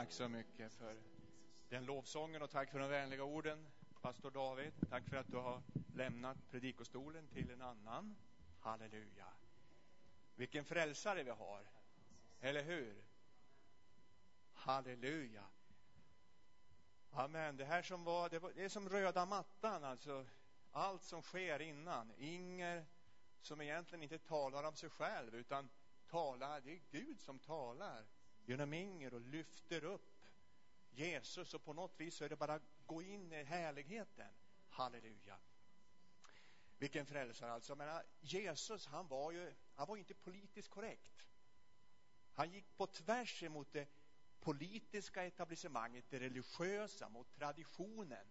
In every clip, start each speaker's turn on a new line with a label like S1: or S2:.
S1: Tack så mycket för den lovsången och tack för de vänliga orden, pastor David. Tack för att du har lämnat predikostolen till en annan. Halleluja. Vilken frälsare vi har. Eller hur? Halleluja. Amen. Det här som var, det, var, det är som röda mattan, alltså allt som sker innan. Inger som egentligen inte talar om sig själv utan talar, det är Gud som talar genom Inger och lyfter upp Jesus och på något vis så är det bara att gå in i härligheten. Halleluja. Vilken frälsare alltså. Men äh, Jesus, han var ju, han var inte politiskt korrekt. Han gick på tvärs emot det politiska etablissemanget, det religiösa, mot traditionen.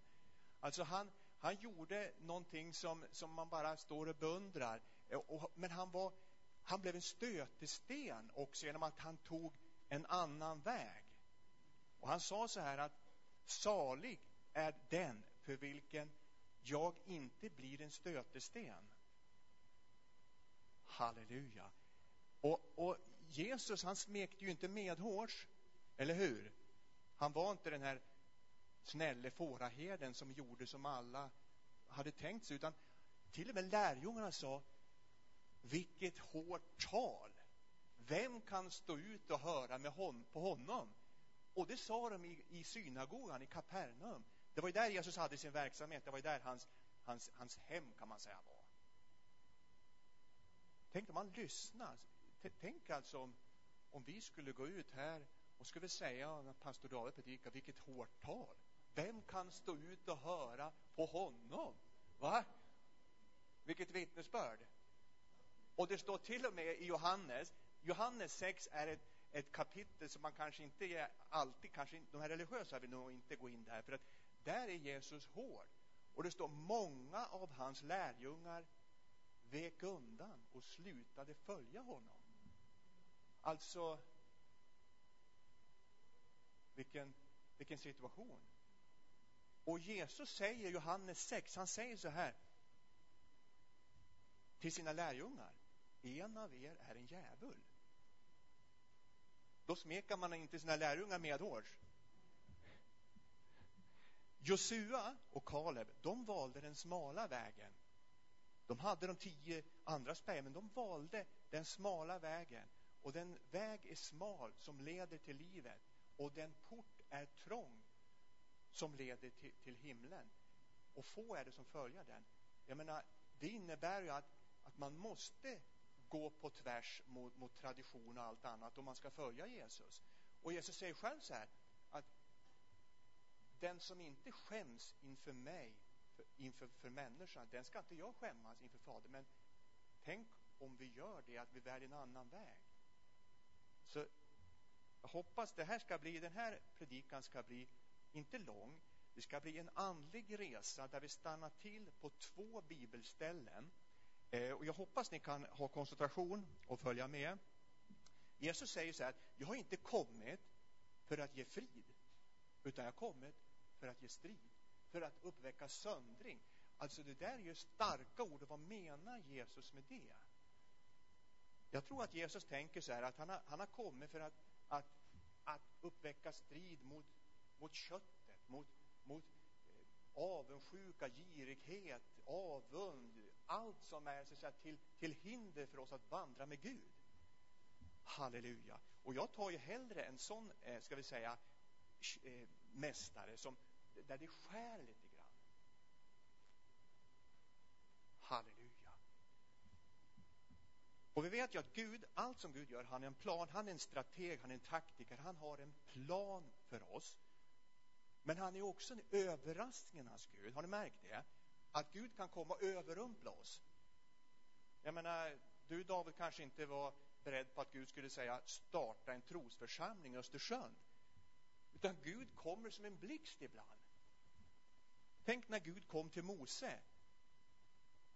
S1: Alltså han, han gjorde någonting som, som man bara står och beundrar. Och, men han, var, han blev en stötesten också genom att han tog en annan väg. Och han sa så här att salig är den för vilken jag inte blir en stötesten. Halleluja. Och, och Jesus, han smekte ju inte medhårs, eller hur? Han var inte den här snälle fåraherden som gjorde som alla hade tänkt sig, utan till och med lärjungarna sa vilket hårt tal. Vem kan stå ut och höra med hon, på honom? Och det sa de i, i synagogan i Kapernaum. Det var ju där Jesus hade sin verksamhet. Det var ju där hans, hans, hans hem, kan man säga, var. Tänk om man lyssnar. Tänk alltså om, om vi skulle gå ut här och skulle säga när pastor David predikar, vilket hårt tal. Vem kan stå ut och höra på honom? Va? Vilket vittnesbörd. Och det står till och med i Johannes, Johannes 6 är ett, ett kapitel som man kanske inte alltid, kanske de här religiösa vill nog inte gå in där, för att där är Jesus hård. Och det står många av hans lärjungar vek undan och slutade följa honom. Alltså, vilken, vilken situation. Och Jesus säger, Johannes 6, han säger så här till sina lärjungar. En av er är en djävul. Då smekar man inte sina lärjungar medhårs. Josua och Kaleb, de valde den smala vägen. De hade de tio andra spärren, men de valde den smala vägen. Och den väg är smal som leder till livet och den port är trång som leder till, till himlen. Och få är det som följer den. Jag menar, det innebär ju att, att man måste gå på tvärs mot, mot tradition och allt annat om man ska följa Jesus. Och Jesus säger själv så här att den som inte skäms inför mig, för, inför för människan, den ska inte jag skämmas inför Fadern. Men tänk om vi gör det, att vi väljer en annan väg. Så jag hoppas det här ska bli, den här predikan ska bli inte lång, det ska bli en andlig resa där vi stannar till på två bibelställen. Eh, och jag hoppas ni kan ha koncentration och följa med. Jesus säger så här, jag har inte kommit för att ge frid, utan jag har kommit för att ge strid, för att uppväcka söndring. Alltså det där är ju starka ord, och vad menar Jesus med det? Jag tror att Jesus tänker så här att han har, han har kommit för att, att, att uppväcka strid mot, mot köttet, mot, mot eh, avundsjuka, girighet, avund, allt som är så att säga, till, till hinder för oss att vandra med Gud. Halleluja. Och jag tar ju hellre en sån, eh, ska vi säga, eh, mästare som, där det skär lite grann. Halleluja. Och vi vet ju att Gud, allt som Gud gör, han är en plan, han är en strateg, han är en taktiker, han har en plan för oss. Men han är också en överraskningarnas Gud. Har ni märkt det? Att Gud kan komma och överrumpla oss. Jag menar, du David kanske inte var beredd på att Gud skulle säga starta en trosförsamling i Östersund. Utan Gud kommer som en blixt ibland. Tänk när Gud kom till Mose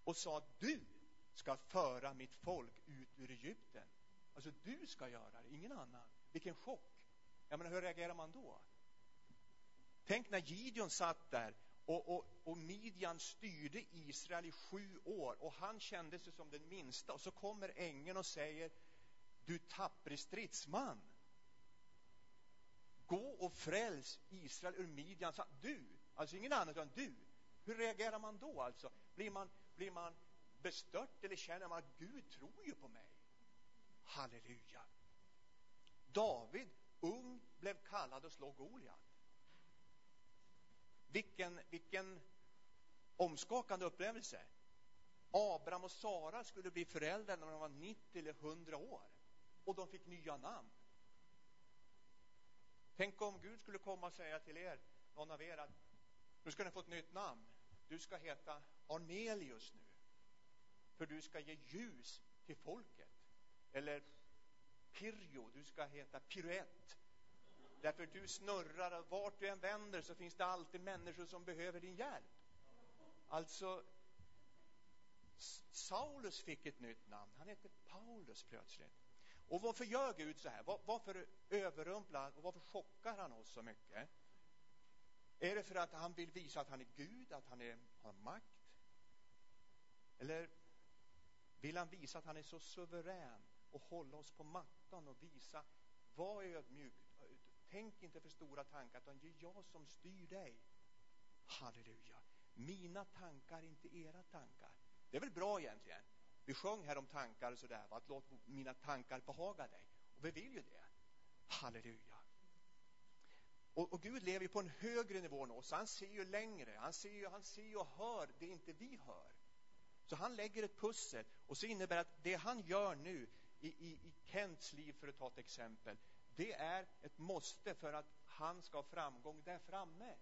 S1: och sa att du ska föra mitt folk ut ur Egypten. Alltså du ska göra det, ingen annan. Vilken chock! Jag menar, hur reagerar man då? Tänk när Gideon satt där och, och, och Midjan styrde Israel i sju år och han kände sig som den minsta och så kommer ängeln och säger du tappre stridsman gå och fräls Israel ur Midjan. Du, alltså ingen annan utan du. Hur reagerar man då alltså? Blir man, blir man bestört eller känner man att Gud tror ju på mig? Halleluja. David, ung, blev kallad att slå Goliat. Vilken, vilken omskakande upplevelse. Abraham och Sara skulle bli föräldrar när de var 90 eller 100 år och de fick nya namn. Tänk om Gud skulle komma och säga till er, någon av er, att nu ska ni få ett nytt namn. Du ska heta Arnelius nu, för du ska ge ljus till folket. Eller Pirjo, du ska heta Piruett. Därför du snurrar och vart du än vänder så finns det alltid människor som behöver din hjälp. Alltså, Saulus fick ett nytt namn. Han hette Paulus plötsligt. Och varför gör Gud så här? Varför överrumplar och varför chockar han oss så mycket? Är det för att han vill visa att han är Gud, att han är, har makt? Eller vill han visa att han är så suverän och hålla oss på mattan och visa var ödmjuk, tänk inte för stora tankar utan det är jag som styr dig. Halleluja. Mina tankar, inte era tankar. Det är väl bra egentligen. Vi sjöng här om tankar och sådär, att låt mina tankar behaga dig. Och vi vill ju det. Halleluja. Och, och Gud lever ju på en högre nivå än oss. Han ser ju längre. Han ser ju, han ser och hör det inte vi hör. Så han lägger ett pussel och så innebär att det han gör nu i, i, i Kents liv, för att ta ett exempel, det är ett måste för att han ska ha framgång där framme.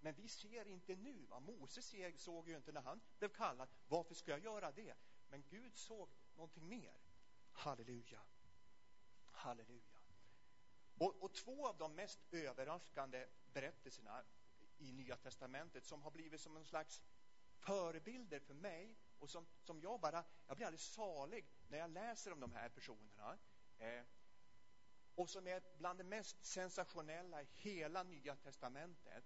S1: Men vi ser inte nu. Va? Moses såg ju inte när han blev kallad. Varför ska jag göra det? Men Gud såg någonting mer. Halleluja. Halleluja. Och, och två av de mest överraskande berättelserna i Nya Testamentet som har blivit som en slags förebilder för mig och som, som jag bara, jag blir alldeles salig när jag läser om de här personerna. Eh, och som är bland det mest sensationella i hela Nya Testamentet.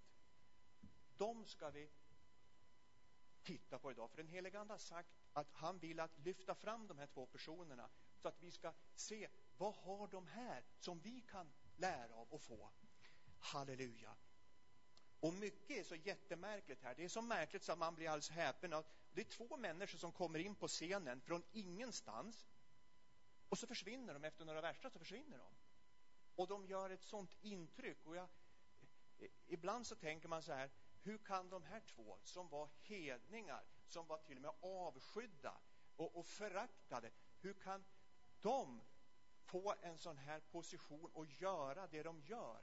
S1: De ska vi titta på idag. För den helige Ande har sagt att han vill att lyfta fram de här två personerna så att vi ska se vad har de här som vi kan lära av och få. Halleluja. Och mycket är så jättemärkligt här. Det är så märkligt så att man blir alldeles häpen. Det är två människor som kommer in på scenen från ingenstans och så försvinner de. Efter några verser så försvinner de. Och de gör ett sånt intryck. Och jag, eh, ibland så tänker man så här, hur kan de här två som var hedningar, som var till och med avskydda och, och föraktade, hur kan de få en sån här position och göra det de gör?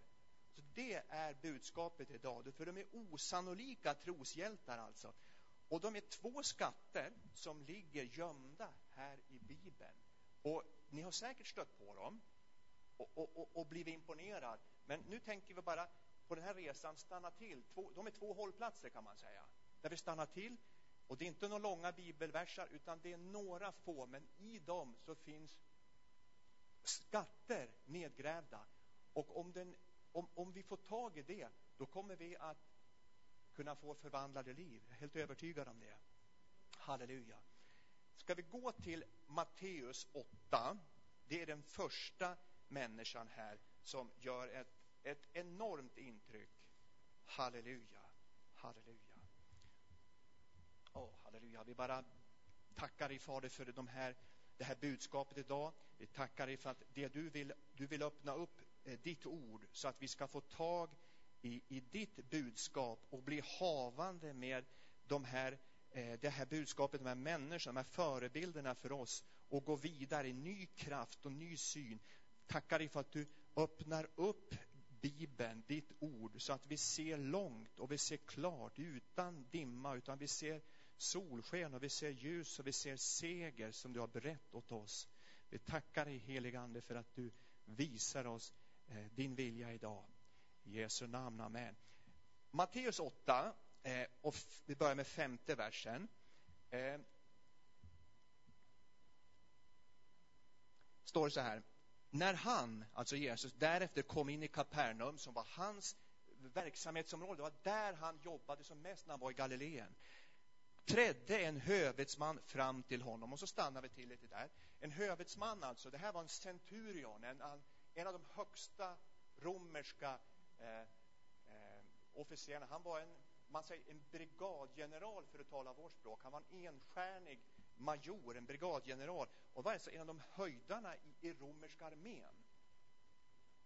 S1: Så det är budskapet idag, för de är osannolika troshjältar alltså. Och de är två skatter som ligger gömda här i Bibeln. Och ni har säkert stött på dem och, och, och, blivit imponerad. Men nu tänker vi bara på den här resan stanna till. Två, de är två hållplatser kan man säga. Där vi stannar till. Och det är inte några långa bibelversar utan det är några få. Men i dem så finns skatter nedgrävda. Och om, den, om, om vi får tag i det då kommer vi att kunna få förvandlade liv. Jag är helt övertygad om det. Halleluja. Ska vi gå till Matteus 8. Det är den första människan här som gör ett ett enormt intryck. Halleluja, halleluja. Åh, oh, halleluja. Vi bara tackar dig, Fader, för de här, det här budskapet idag. Vi tackar dig för att det du vill, du vill öppna upp eh, ditt ord så att vi ska få tag i, i ditt budskap och bli havande med de här, eh, det här budskapet, de här människorna, de här förebilderna för oss och gå vidare i ny kraft och ny syn. Tackar dig för att du öppnar upp Bibeln, ditt ord, så att vi ser långt och vi ser klart utan dimma, utan vi ser solsken och vi ser ljus och vi ser seger som du har berett åt oss. Vi tackar dig helige Ande för att du visar oss eh, din vilja idag. I Jesu namn, amen. Matteus 8, eh, och vi börjar med femte versen. Eh, står så här när han, alltså Jesus, därefter kom in i Kapernaum som var hans verksamhetsområde, det var där han jobbade som mest när han var i Galileen trädde en hövetsman fram till honom och så stannar vi till lite där en hövetsman alltså, det här var en centurion en, en av de högsta romerska eh, eh, officerarna. Han var en, man säger en brigadgeneral för att tala vårt språk. Han var en enstjärnig major, en brigadgeneral och var alltså en av de höjdarna i, i romerska armén.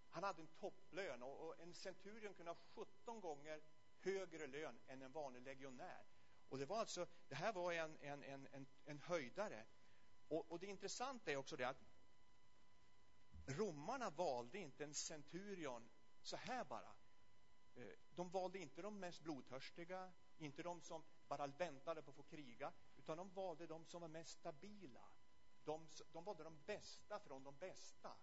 S1: Han hade en topplön och, och en centurion kunde ha 17 gånger högre lön än en vanlig legionär. Och det var alltså, det här var en, en, en, en, en höjdare. Och, och det intressanta är också det att romarna valde inte en centurion så här bara. Eh, de valde inte de mest blodtörstiga, inte de som bara väntade på att få kriga, utan de valde de som var mest stabila. De, de valde de bästa från de bästa.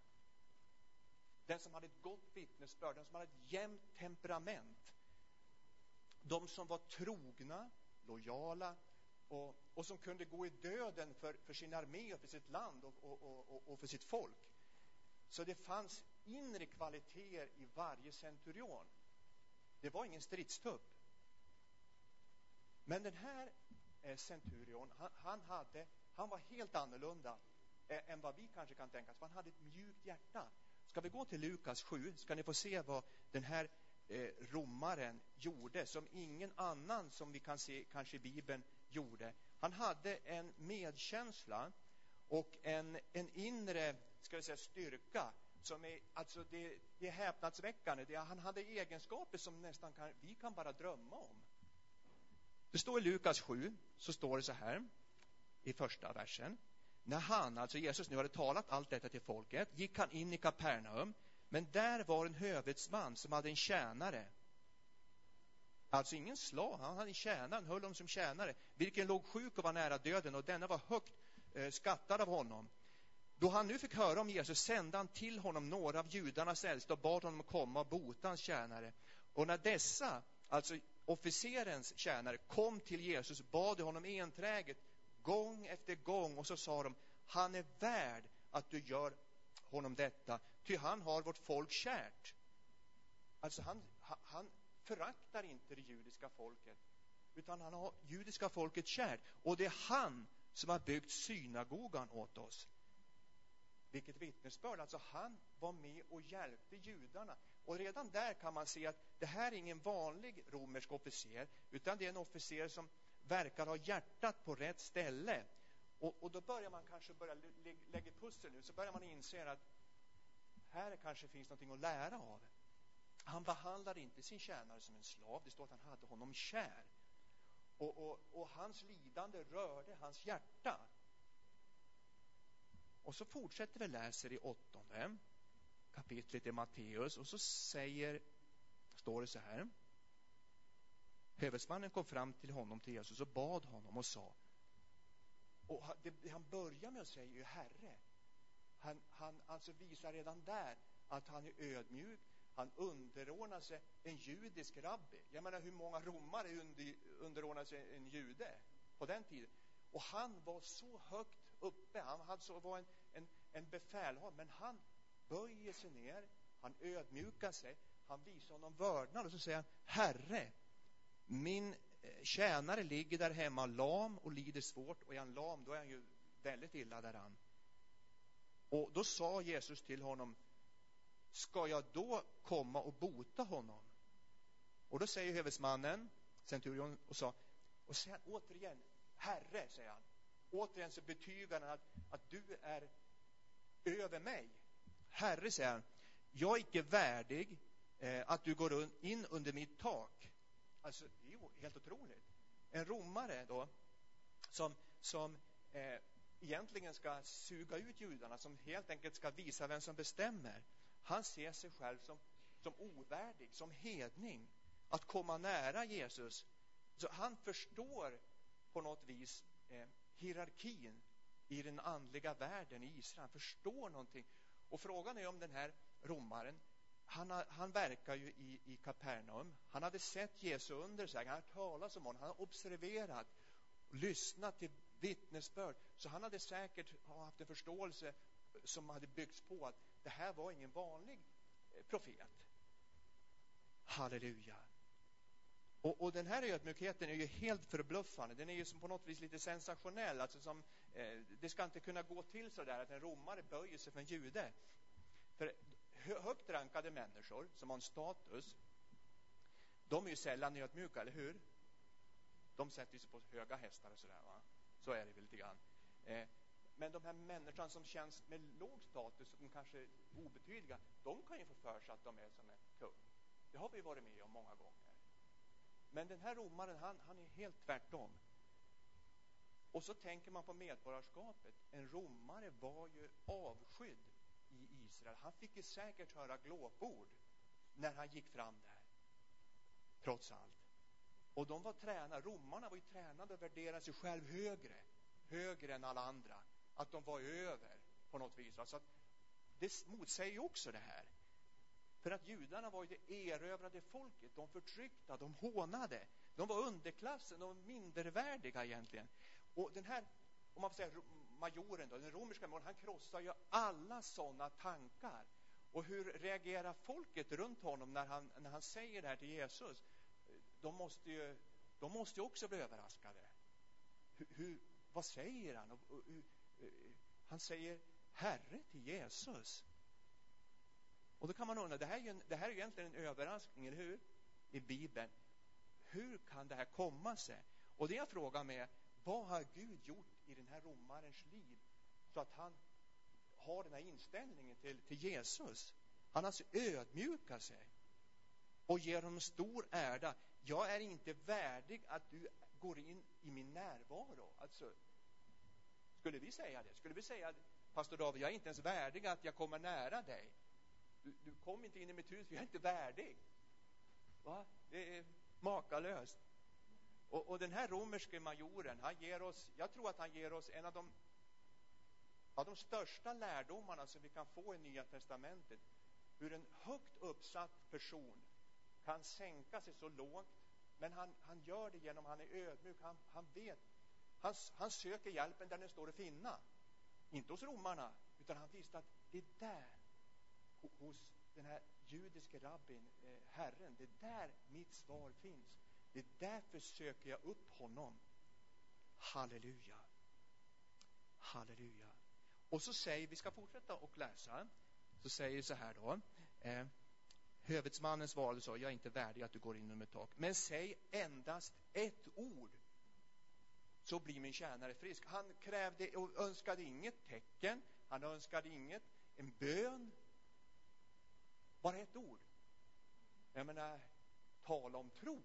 S1: Den som hade ett gott vittnesbörd, den som hade ett jämnt temperament. De som var trogna, lojala och, och som kunde gå i döden för, för sin armé och för sitt land och, och, och, och för sitt folk. Så det fanns inre kvaliteter i varje centurion. Det var ingen stridstupp. Men den här eh, centurion, han, han, hade, han var helt annorlunda eh, än vad vi kanske kan tänka oss. Han hade ett mjukt hjärta. Ska vi gå till Lukas 7 ska ni få se vad den här eh, romaren gjorde som ingen annan som vi kan se kanske i Bibeln gjorde. Han hade en medkänsla och en, en inre ska vi säga, styrka som är, alltså det, det är häpnadsväckande. Det, han hade egenskaper som nästan kan, vi kan bara drömma om. Det står i Lukas 7, så står det så här i första versen. När han, alltså Jesus nu hade talat allt detta till folket, gick han in i Kapernaum, men där var en hövitsman som hade en tjänare. Alltså ingen slav, han hade en tjänare, han höll honom som tjänare, vilken låg sjuk och var nära döden och denna var högt eh, skattad av honom. Då han nu fick höra om Jesus sände han till honom några av judarnas äldste och bad honom komma och bota hans tjänare. Och när dessa, alltså officerens tjänare, kom till Jesus bad honom enträget gång efter gång och så sa de han är värd att du gör honom detta, ty han har vårt folk kärt. Alltså han, han föraktar inte det judiska folket, utan han har judiska folket kärt. Och det är han som har byggt synagogan åt oss. Vilket vittnesbörd! Alltså han var med och hjälpte judarna. Och redan där kan man se att det här är ingen vanlig romersk officer, utan det är en officer som verkar ha hjärtat på rätt ställe. Och, och då börjar man kanske börja lä lägga pussel nu, så börjar man inse att här kanske finns någonting att lära av. Han behandlade inte sin tjänare som en slav, det står att han hade honom kär. Och, och, och hans lidande rörde hans hjärta. Och så fortsätter vi läser i åttonde kapitlet i Matteus och så säger, står det så här. Hövetsmannen kom fram till honom, till Jesus, och bad honom och sa och det han börjar med att säga är ju Herre. Han, han alltså visar redan där att han är ödmjuk, han underordnar sig en judisk rabbi. Jag menar, hur många romare under, underordnar sig en jude på den tiden? Och han var så högt uppe, han alltså var en, en, en befälhavare, men han böjer sig ner, han ödmjukar sig, han visar honom vördnad och så säger han Herre, min eh, tjänare ligger där hemma lam och lider svårt och är han lam då är han ju väldigt illa däran. Och då sa Jesus till honom Ska jag då komma och bota honom? Och då säger hövetsmannen, centurion, och sa och säger återigen Herre, säger han. Återigen så betygar han att, att du är över mig. Herre, säger han, jag är icke värdig eh, att du går in under mitt tak. Alltså, det är ju helt otroligt. En romare då, som, som eh, egentligen ska suga ut judarna, som helt enkelt ska visa vem som bestämmer. Han ser sig själv som, som ovärdig, som hedning, att komma nära Jesus. Så han förstår på något vis eh, hierarkin i den andliga världen i Israel. Han förstår någonting. Och frågan är om den här romaren, han, han verkar ju i, i Kapernaum. Han hade sett Jesu under sig, han hade talat om honom, han hade observerat, lyssnat till vittnesbörd. Så han hade säkert haft en förståelse som hade byggts på att det här var ingen vanlig eh, profet. Halleluja. Och, och, den här ödmjukheten är ju helt förbluffande. Den är ju som på något vis lite sensationell. Alltså som, Eh, det ska inte kunna gå till så där att en romare böjer sig för en jude. För högt rankade människor som har en status de är ju sällan ödmjuka, eller hur? De sätter sig på höga hästar och sådär va. Så är det väl lite grann. Eh, men de här människorna som känns med låg status, som kanske är obetydliga, de kan ju få för sig att de är som en kung. Det har vi varit med om många gånger. Men den här romaren, han, han är helt tvärtom. Och så tänker man på medborgarskapet. En romare var ju avskydd i Israel. Han fick ju säkert höra glåpord när han gick fram där. Trots allt. Och de var tränade, romarna var ju tränade att värdera sig själv högre, högre än alla andra. Att de var över på något vis. Alltså att det motsäger ju också det här. För att judarna var ju det erövrade folket, de förtryckta, de hånade. De var underklassen, de var mindervärdiga egentligen. Och den här, om man får säga majoren då, den romerska majoren, han krossar ju alla sådana tankar. Och hur reagerar folket runt honom när han, när han säger det här till Jesus? De måste ju, de måste ju också bli överraskade. Hur, hur vad säger han? Och, och, och, eh, han säger Herre till Jesus. Och då kan man undra, det här är ju, en, det här är ju egentligen en överraskning, eller hur? I Bibeln. Hur kan det här komma sig? Och det jag frågar mig är, vad har Gud gjort i den här romarens liv så att han har den här inställningen till, till Jesus? Han alltså ödmjukar sig och ger honom stor ära. Jag är inte värdig att du går in i min närvaro. Alltså, skulle vi säga det? Skulle vi säga, pastor David, jag är inte ens värdig att jag kommer nära dig. Du, du kom inte in i mitt hus, för jag är inte värdig. Va? Det är makalöst. Och, och den här romerske majoren, han ger oss, jag tror att han ger oss en av de, av de största lärdomarna som vi kan få i Nya Testamentet. Hur en högt uppsatt person kan sänka sig så lågt, men han, han gör det genom, han är ödmjuk, han, han vet, han, han söker hjälpen där den står att finna. Inte hos romarna, utan han visste att det är där, hos den här judiske rabbin, eh, Herren, det är där mitt svar finns. Det är därför söker jag upp honom. Halleluja. Halleluja. Och så säger, vi ska fortsätta och läsa, så säger det så här då. Eh, Hövetsmannen svarade så, jag är inte värdig att du går in under tak. Men säg endast ett ord, så blir min tjänare frisk. Han krävde och önskade inget tecken, han önskade inget, en bön. Bara ett ord. Jag menar, tala om tro.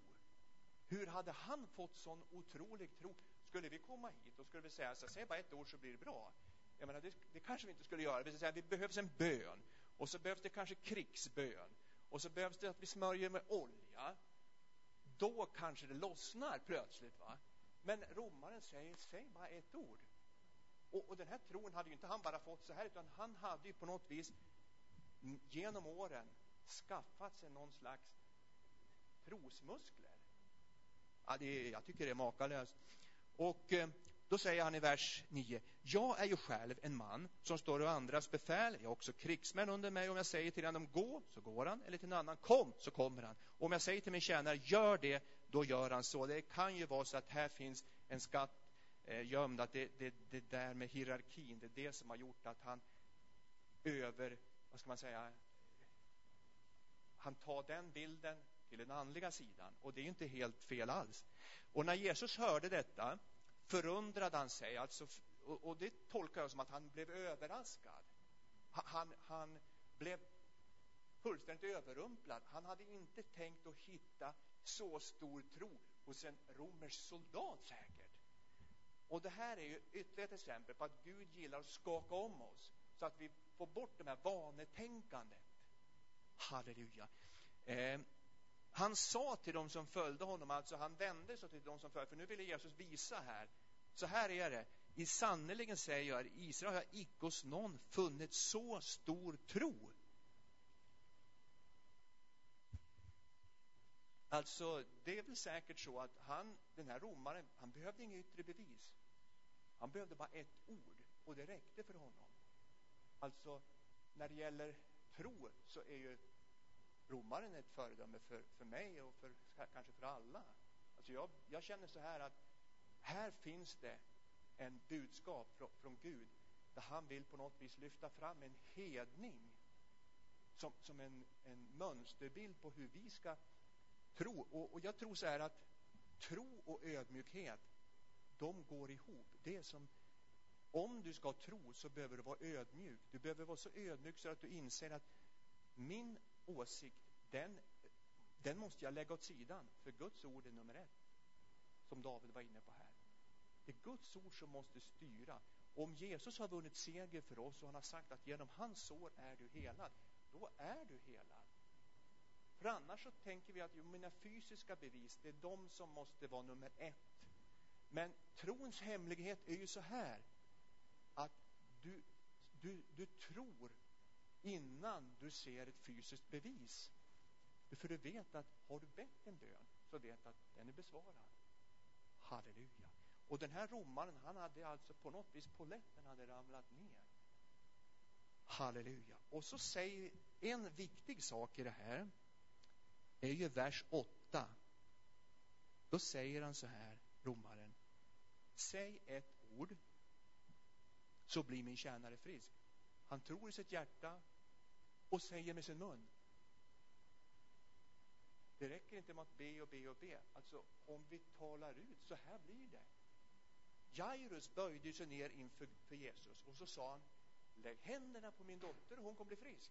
S1: Hur hade han fått sån otrolig tro? Skulle vi komma hit och skulle vi säga så säg bara ett ord så blir det bra. Jag menar, det, det kanske vi inte skulle göra. Vi säga, det behövs en bön. Och så behövs det kanske krigsbön. Och så behövs det att vi smörjer med olja. Då kanske det lossnar plötsligt. va? Men romaren säger, säg bara ett ord. Och, och den här tron hade ju inte han bara fått så här, utan han hade ju på något vis genom åren skaffat sig någon slags trosmuskler. Ja, det jag tycker det är makalöst. Och eh, då säger han i vers 9. Jag är ju själv en man som står och andras befäl. Jag har också krigsmän under mig. Om jag säger till honom gå, så går han. Eller till en annan kom, så kommer han. Och om jag säger till min tjänare gör det, då gör han så. Det kan ju vara så att här finns en skatt eh, gömd. Att det, det, det där med hierarkin, det är det som har gjort att han över, vad ska man säga, han tar den bilden till den andliga sidan. Och det är inte helt fel alls. Och när Jesus hörde detta förundrade han sig. Alltså, och, och det tolkar jag som att han blev överraskad. Han, han blev fullständigt överrumplad. Han hade inte tänkt att hitta så stor tro hos en romersk soldat säkert. Och det här är ju ytterligare ett exempel på att Gud gillar att skaka om oss så att vi får bort det här vanetänkandet. Halleluja. Eh, han sa till dem som följde honom, alltså han vände sig till dem som följde, för nu ville Jesus visa här, så här är det, i sannerligen säger jag, i Israel har icke hos någon funnit så stor tro. Alltså, det är väl säkert så att han, den här romaren, han behövde inget yttre bevis. Han behövde bara ett ord och det räckte för honom. Alltså, när det gäller tro så är ju romaren är ett föredöme för, för mig och för, kanske för alla. Alltså jag, jag känner så här att här finns det en budskap från, från Gud där han vill på något vis lyfta fram en hedning som, som en, en mönsterbild på hur vi ska tro. Och, och jag tror så här att tro och ödmjukhet, de går ihop. Det är som om du ska tro så behöver du vara ödmjuk. Du behöver vara så ödmjuk så att du inser att min åsikt, den, den måste jag lägga åt sidan. För Guds ord är nummer ett. Som David var inne på här. Det är Guds ord som måste styra. Om Jesus har vunnit seger för oss och han har sagt att genom hans sår är du helad, då är du helad. För annars så tänker vi att jo, mina fysiska bevis, det är de som måste vara nummer ett. Men trons hemlighet är ju så här att du, du, du tror innan du ser ett fysiskt bevis. För du vet att har du bett en bön så vet du att den är besvarad. Halleluja. Och den här romaren, han hade alltså på något vis, poletten hade ramlat ner. Halleluja. Och så säger en viktig sak i det här är ju vers 8. Då säger han så här, romaren. Säg ett ord så blir min tjänare frisk. Han tror i sitt hjärta och säger med sin mun. Det räcker inte med att be och be och be. Alltså, om vi talar ut, så här blir det. Jairus böjde sig ner inför för Jesus och så sa han Lägg händerna på min dotter och hon kommer bli frisk.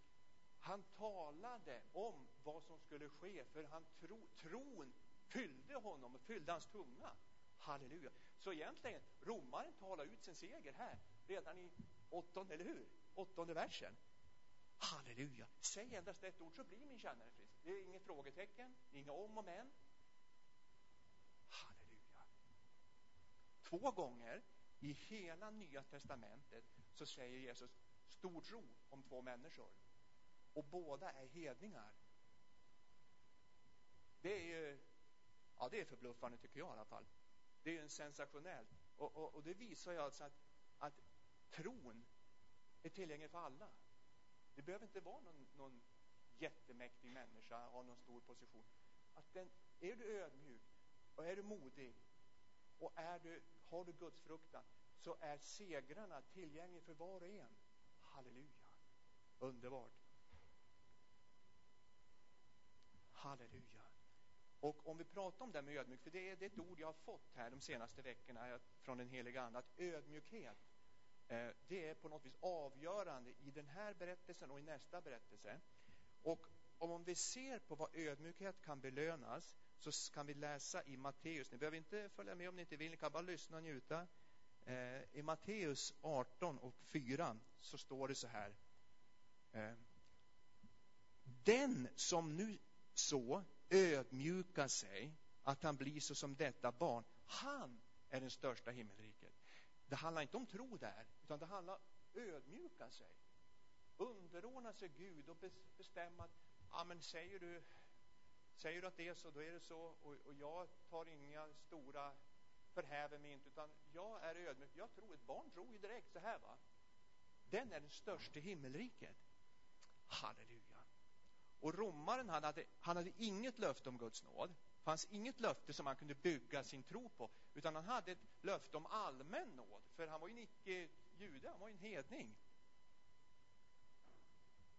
S1: Han talade om vad som skulle ske för han tro, tron fyllde honom och fyllde hans tunga. Halleluja. Så egentligen, romaren talar ut sin seger här redan i åttonde, eller hur? Åttonde versen. Halleluja. Säg endast ett ord så blir min tjänare frisk. Det är inget frågetecken, inga om och men. Halleluja. Två gånger i hela Nya Testamentet så säger Jesus stor tro om två människor. Och båda är hedningar. Det är ju, ja det är förbluffande tycker jag i alla fall. Det är ju en sensationellt. Och, och, och det visar ju alltså att, att tron är tillgänglig för alla. Det behöver inte vara någon, någon jättemäktig människa, ha någon stor position. Att den, är du ödmjuk och är du modig och är du, har du Guds fruktan så är segrarna tillgängliga för var och en. Halleluja. Underbart. Halleluja. Och om vi pratar om det med ödmjuk, för det är, det är ett ord jag har fått här de senaste veckorna eh, från den heliga Ande, att ödmjukhet, Eh, det är på något vis avgörande i den här berättelsen och i nästa berättelse. Och om vi ser på vad ödmjukhet kan belönas så kan vi läsa i Matteus. Ni behöver inte följa med om ni inte vill, ni kan bara lyssna och njuta. Eh, I Matteus 18 och 4 så står det så här. Eh, den som nu så ödmjukar sig att han blir så som detta barn, han är den största himmelriket. Det handlar inte om tro där, utan det handlar om ödmjuka sig. Underordna sig Gud och bestämma att, ja men säger du, säger du att det är så, då är det så och, och jag tar inga stora förhäver mig inte, utan jag är ödmjuk. Jag tror, ett barn tror ju direkt så här va. Den är den största himmelriket. Halleluja. Och romaren han hade, han hade inget löfte om Guds nåd. Det fanns inget löfte som han kunde bygga sin tro på, utan han hade ett löfte om allmän nåd, för han var ju en icke-jude, han var ju en hedning.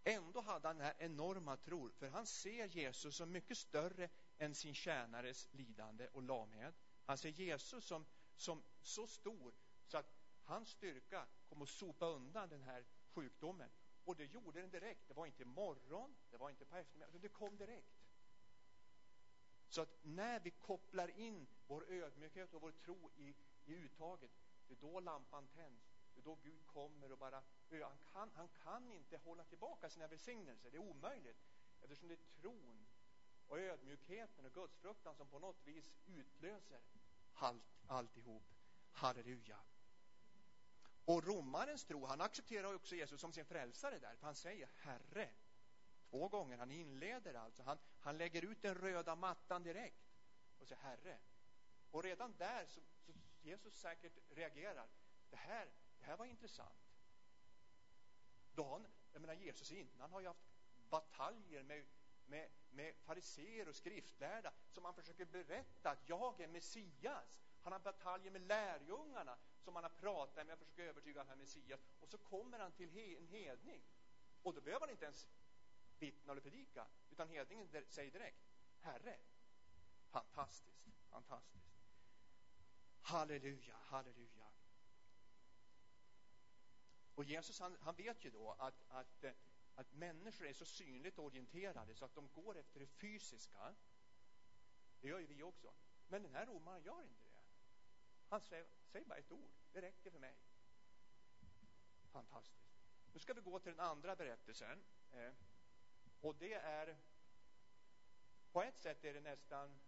S1: Ändå hade han den här enorma tron, för han ser Jesus som mycket större än sin tjänares lidande och lamhet. Han ser Jesus som, som så stor så att hans styrka kom att sopa undan den här sjukdomen. Och det gjorde den direkt. Det var inte morgon, det var inte på eftermiddagen, det kom direkt. Så att när vi kopplar in vår ödmjukhet och vår tro i, i uttaget, det är då lampan tänds. Det är då Gud kommer och bara, han kan, han kan inte hålla tillbaka sina välsignelser. Det är omöjligt. Eftersom det är tron och ödmjukheten och gudsfruktan som på något vis utlöser allt, alltihop. Halleluja. Och romarens tro, han accepterar också Jesus som sin frälsare där, för han säger Herre två gånger. Han inleder alltså, han, han lägger ut den röda mattan direkt och säger Herre. Och redan där så, så Jesus säkert reagerar. Det här, det här var intressant. Då han, jag menar Jesus innan har ju haft bataljer med, med, med fariseer och skriftlärda som han försöker berätta att jag är Messias. Han har bataljer med lärjungarna som han har pratat med och försöker övertyga att han är Messias. Och så kommer han till en hedning. Och då behöver han inte ens vittna eller predika, utan hedningen säger direkt Herre. Fantastiskt, fantastiskt. Halleluja, halleluja. Och Jesus han, han vet ju då att, att, eh, att människor är så synligt orienterade så att de går efter det fysiska. Det gör ju vi också. Men den här romaren gör inte det. Han säger, säger bara ett ord. Det räcker för mig. Fantastiskt. Nu ska vi gå till den andra berättelsen. Eh, och det är på ett sätt är det nästan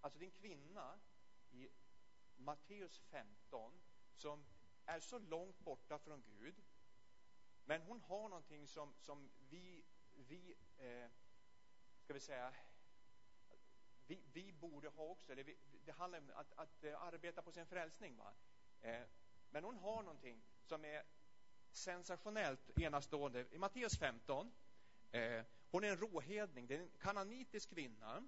S1: alltså din kvinna i Matteus 15 som är så långt borta från Gud men hon har någonting som, som vi, vi eh, ska vi säga vi, vi borde ha också. Eller vi, det handlar om att, att eh, arbeta på sin frälsning. Va? Eh, men hon har någonting som är sensationellt enastående. I Matteus 15, eh, hon är en råhedning, det är en kananitisk kvinna.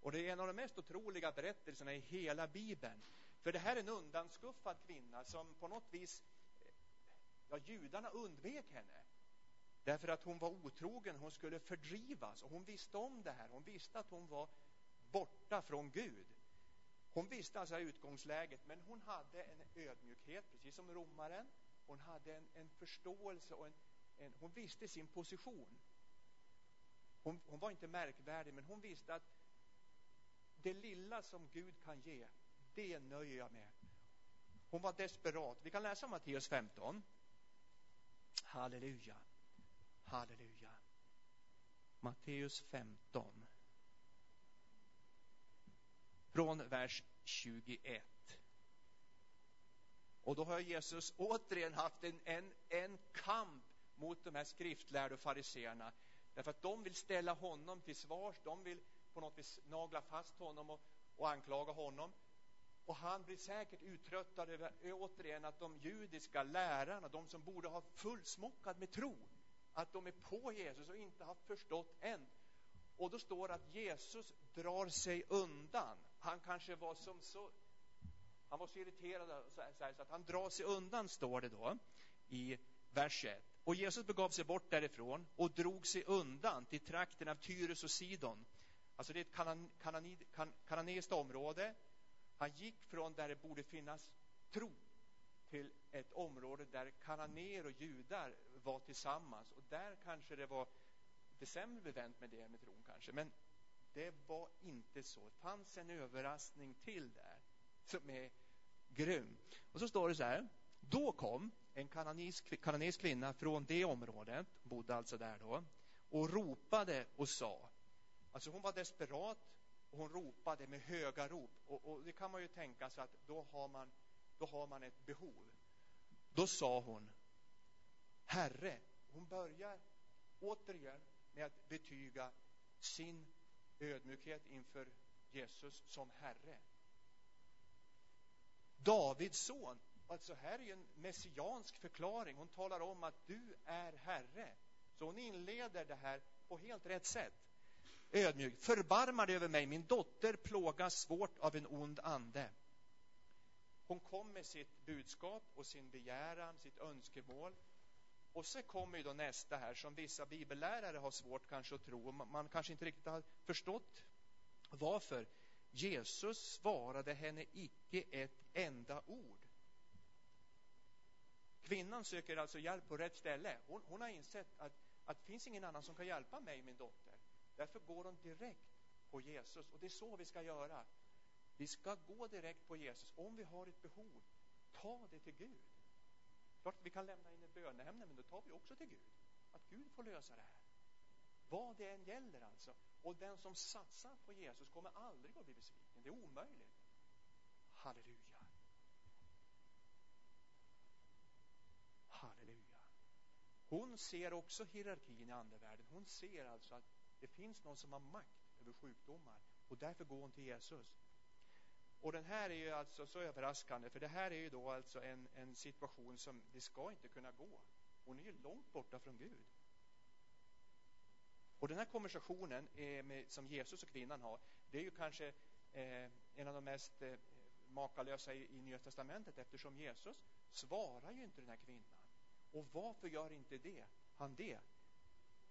S1: Och det är en av de mest otroliga berättelserna i hela Bibeln. För det här är en undanskuffad kvinna som på något vis, eh, ja, judarna undvek henne. Därför att hon var otrogen, hon skulle fördrivas och hon visste om det här. Hon visste att hon var borta från Gud. Hon visste alltså utgångsläget, men hon hade en ödmjukhet, precis som romaren. Hon hade en, en förståelse och en, en, hon visste sin position. Hon, hon var inte märkvärdig, men hon visste att det lilla som Gud kan ge, det nöjer jag med. Hon var desperat. Vi kan läsa Matteus 15. Halleluja. Halleluja. Matteus 15 från vers 21. Och då har Jesus återigen haft en, en, en kamp mot de här skriftlärda och fariseerna. Därför att de vill ställa honom till svars, de vill på något vis nagla fast honom och, och anklaga honom. Och han blir säkert uttröttad över återigen att de judiska lärarna, de som borde ha fullsmockad med tro, att de är på Jesus och inte har förstått än och då står det att Jesus drar sig undan. Han kanske var som så han var så irriterad så, att han drar sig undan, står det då i vers 1. Och Jesus begav sig bort därifrån och drog sig undan till trakten av Tyrus och Sidon. Alltså det är ett kanan, kan, kananeiskt område. Han gick från där det borde finnas tro till ett område där kananer och judar var tillsammans. Och där kanske det var lite sämre bevänt med det med tron kanske, men det var inte så. Det fanns en överraskning till där som är grym. Och så står det så här. Då kom en kananeisk kvinna från det området, bodde alltså där då, och ropade och sa. Alltså hon var desperat och hon ropade med höga rop. Och, och det kan man ju tänka sig att då har man, då har man ett behov. Då sa hon Herre, hon börjar återigen med att betyga sin ödmjukhet inför Jesus som Herre. Davids son, alltså här är en messiansk förklaring. Hon talar om att du är Herre. Så hon inleder det här på helt rätt sätt. Ödmjuk. Förbarma dig över mig, min dotter plågas svårt av en ond ande. Hon kom med sitt budskap och sin begäran, sitt önskemål och så kommer ju då nästa här som vissa bibellärare har svårt kanske att tro. Man kanske inte riktigt har förstått varför. Jesus svarade henne icke ett enda ord. Kvinnan söker alltså hjälp på rätt ställe. Hon, hon har insett att, att det finns ingen annan som kan hjälpa mig, min dotter. Därför går hon direkt på Jesus. Och det är så vi ska göra. Vi ska gå direkt på Jesus. Om vi har ett behov, ta det till Gud. Klart vi kan lämna in ett böneämne, men då tar vi också till Gud. Att Gud får lösa det här. Vad det än gäller alltså. Och den som satsar på Jesus kommer aldrig att bli besviken. Det är omöjligt. Halleluja. Hon ser också hierarkin i andevärlden. Hon ser alltså att det finns någon som har makt över sjukdomar och därför går hon till Jesus. Och den här är ju alltså så överraskande, för det här är ju då alltså en, en situation som det ska inte kunna gå. Hon är ju långt borta från Gud. Och den här konversationen eh, med, som Jesus och kvinnan har, det är ju kanske eh, en av de mest eh, makalösa i, i Nya Testamentet eftersom Jesus svarar ju inte den här kvinnan. Och varför gör inte det? han det?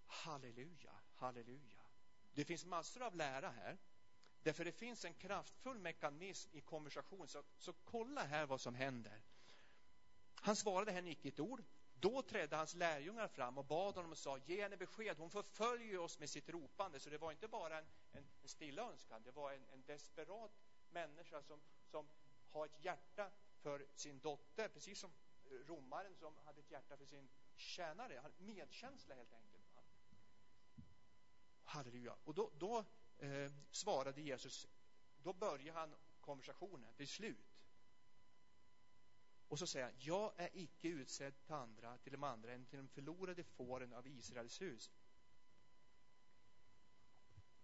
S1: Halleluja, halleluja. Det finns massor av lära här. Därför det finns en kraftfull mekanism i konversation. Så, så kolla här vad som händer. Han svarade henne icke ett ord. Då trädde hans lärjungar fram och bad honom och sa, ge henne besked, hon förföljer oss med sitt ropande. Så det var inte bara en, en, en stilla önskan, det var en, en desperat människa som, som har ett hjärta för sin dotter, precis som romaren som hade ett hjärta för sin tjänare. Han medkänsla helt enkelt. Halleluja. Och då, då eh, svarade Jesus, då börjar han konversationen till slut. Och så säger han, jag är icke utsedd till andra, till de andra än till de förlorade fåren av Israels hus.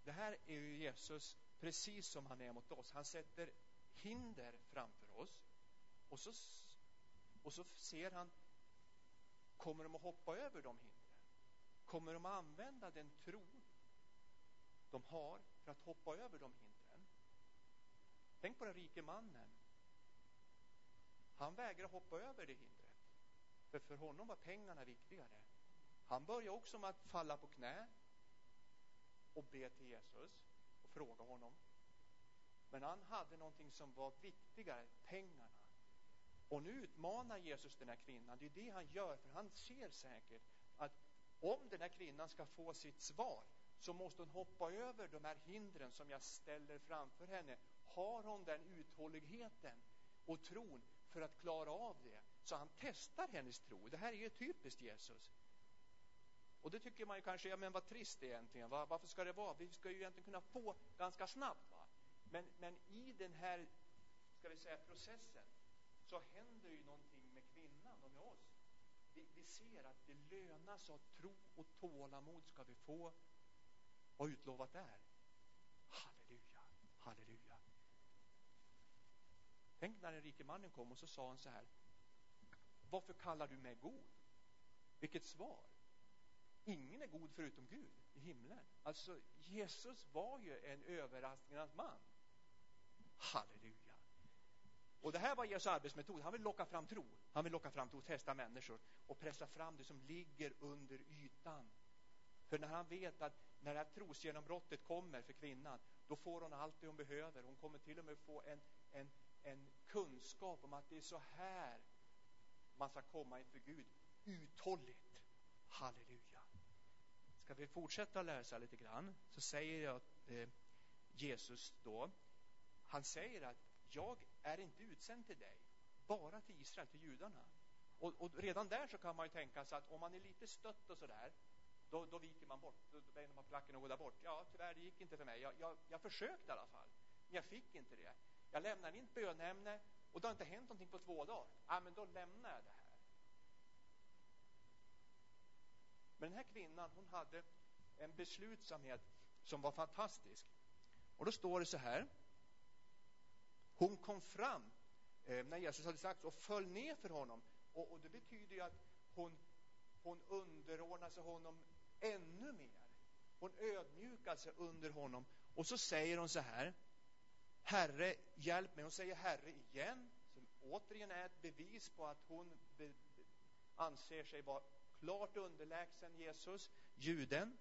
S1: Det här är ju Jesus precis som han är mot oss. Han sätter hinder framför oss och så, och så ser han, kommer de att hoppa över de hindren? Kommer de att använda den tro de har för att hoppa över de hindren? Tänk på den rike mannen. Han vägrar hoppa över det hindret. För för honom var pengarna viktigare. Han börjar också med att falla på knä och be till Jesus och fråga honom. Men han hade någonting som var viktigare, pengarna. Och nu utmanar Jesus den här kvinnan. Det är det han gör, för han ser säkert att om den här kvinnan ska få sitt svar så måste hon hoppa över de här hindren som jag ställer framför henne. Har hon den uthålligheten och tron för att klara av det? Så han testar hennes tro. Det här är ju typiskt Jesus. Och det tycker man ju kanske, ja men vad trist egentligen. Va? Varför ska det vara? Vi ska ju egentligen kunna få ganska snabbt. Va? Men, men i den här, ska vi säga, processen så händer ju någonting med kvinnan och med oss. Vi, vi ser att det lönar sig att tro och tålamod ska vi få vad utlovat är. Halleluja, halleluja. Tänk när den rike mannen kom och så sa han så här. Varför kallar du mig god? Vilket svar. Ingen är god förutom Gud i himlen. Alltså, Jesus var ju en överraskningens man. Halleluja. Och det här var Jesu arbetsmetod. Han vill locka fram tro. Han vill locka fram tro, testa människor och pressa fram det som ligger under ytan. För när han vet att när det här trosgenombrottet kommer för kvinnan, då får hon allt det hon behöver. Hon kommer till och med få en, en, en kunskap om att det är så här man ska komma inför Gud. Uthålligt. Halleluja. Ska vi fortsätta läsa lite grann så säger jag eh, Jesus då, han säger att jag är inte utsänd till dig, bara till Israel, till judarna. Och, och redan där så kan man ju tänka sig att om man är lite stött och sådär, då, då viker man bort, då vänder man placken och går där bort. Ja, tyvärr, det gick inte för mig. Jag, jag, jag försökte i alla fall, men jag fick inte det. Jag lämnade in ett bönämne och det har inte hänt någonting på två dagar. Ja, men då lämnar jag det här. Men den här kvinnan, hon hade en beslutsamhet som var fantastisk. Och då står det så här. Hon kom fram eh, när Jesus hade sagt och föll ner för honom. Och, och det betyder ju att hon, hon underordnar sig honom ännu mer. Hon ödmjukar sig under honom. Och så säger hon så här. Herre, hjälp mig. Hon säger Herre igen. Som återigen är ett bevis på att hon be, anser sig vara klart underlägsen Jesus, juden.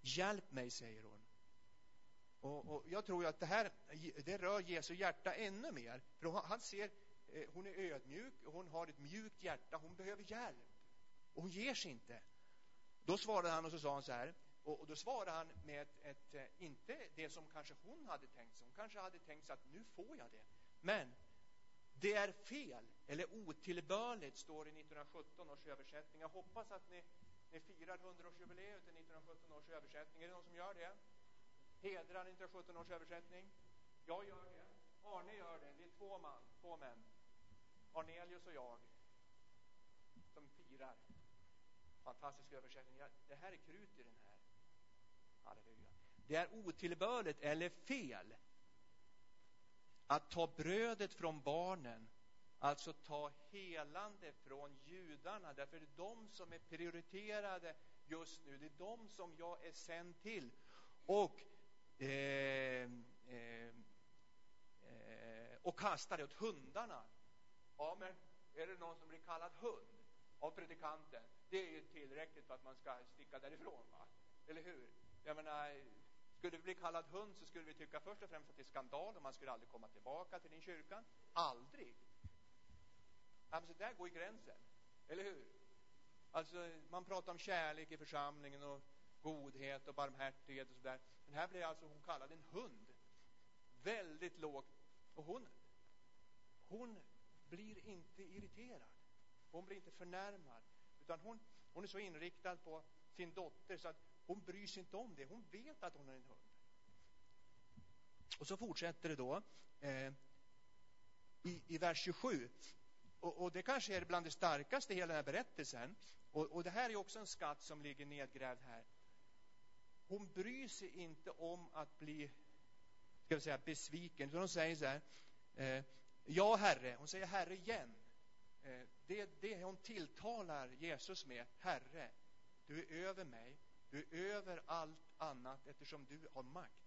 S1: Hjälp mig, säger hon. Och, och, jag tror att det här det rör Jesu hjärta ännu mer. För han ser, eh, hon är ödmjuk, hon har ett mjukt hjärta, hon behöver hjälp. Och hon ger sig inte. Då svarade han och så sa han så här, och, och då svarade han med ett, ett, inte det som kanske hon hade tänkt sig. Hon kanske hade tänkt sig att nu får jag det. Men det är fel eller otillbörligt, står det i 1917 års översättning. Jag hoppas att ni, ni firar 100-årsjubileet i 1917 års översättning. Är det någon som gör det? Hedrar 1917 års översättning? Jag gör det. Arne gör det. Det är två man, två män. Arnelius och jag som firar. Fantastisk översättning. Det här är krut i den här. Halleluja. Det är otillbörligt eller fel att ta brödet från barnen, alltså ta helande från judarna, därför det är de som är prioriterade just nu. Det är de som jag är sänd till. Och Eh, eh, eh, och kasta det åt hundarna. Ja, men är det någon som blir kallad hund? av predikanten, det är ju tillräckligt för att man ska sticka därifrån, va? Eller hur? Jag menar, skulle vi bli kallad hund så skulle vi tycka först och främst att det är skandal och man skulle aldrig komma tillbaka till din kyrka. Aldrig! Ja, men så där går ju gränsen. Eller hur? Alltså, man pratar om kärlek i församlingen och godhet och barmhärtighet och sådär. Men här blir alltså hon kallad en hund. Väldigt lågt. Och hon, hon blir inte irriterad. Hon blir inte förnärmad. Utan hon, hon är så inriktad på sin dotter så att hon bryr sig inte om det. Hon vet att hon är en hund. Och så fortsätter det då eh, i, i vers 27. Och, och, det kanske är bland det starkaste i hela den här berättelsen. Och, och det här är också en skatt som ligger nedgrävd här. Hon bryr sig inte om att bli ska vi säga, besviken. Så hon säger så här. Eh, ja, Herre. Hon säger Herre igen. Eh, det det hon tilltalar Jesus med. Herre, du är över mig. Du är över allt annat eftersom du har makt.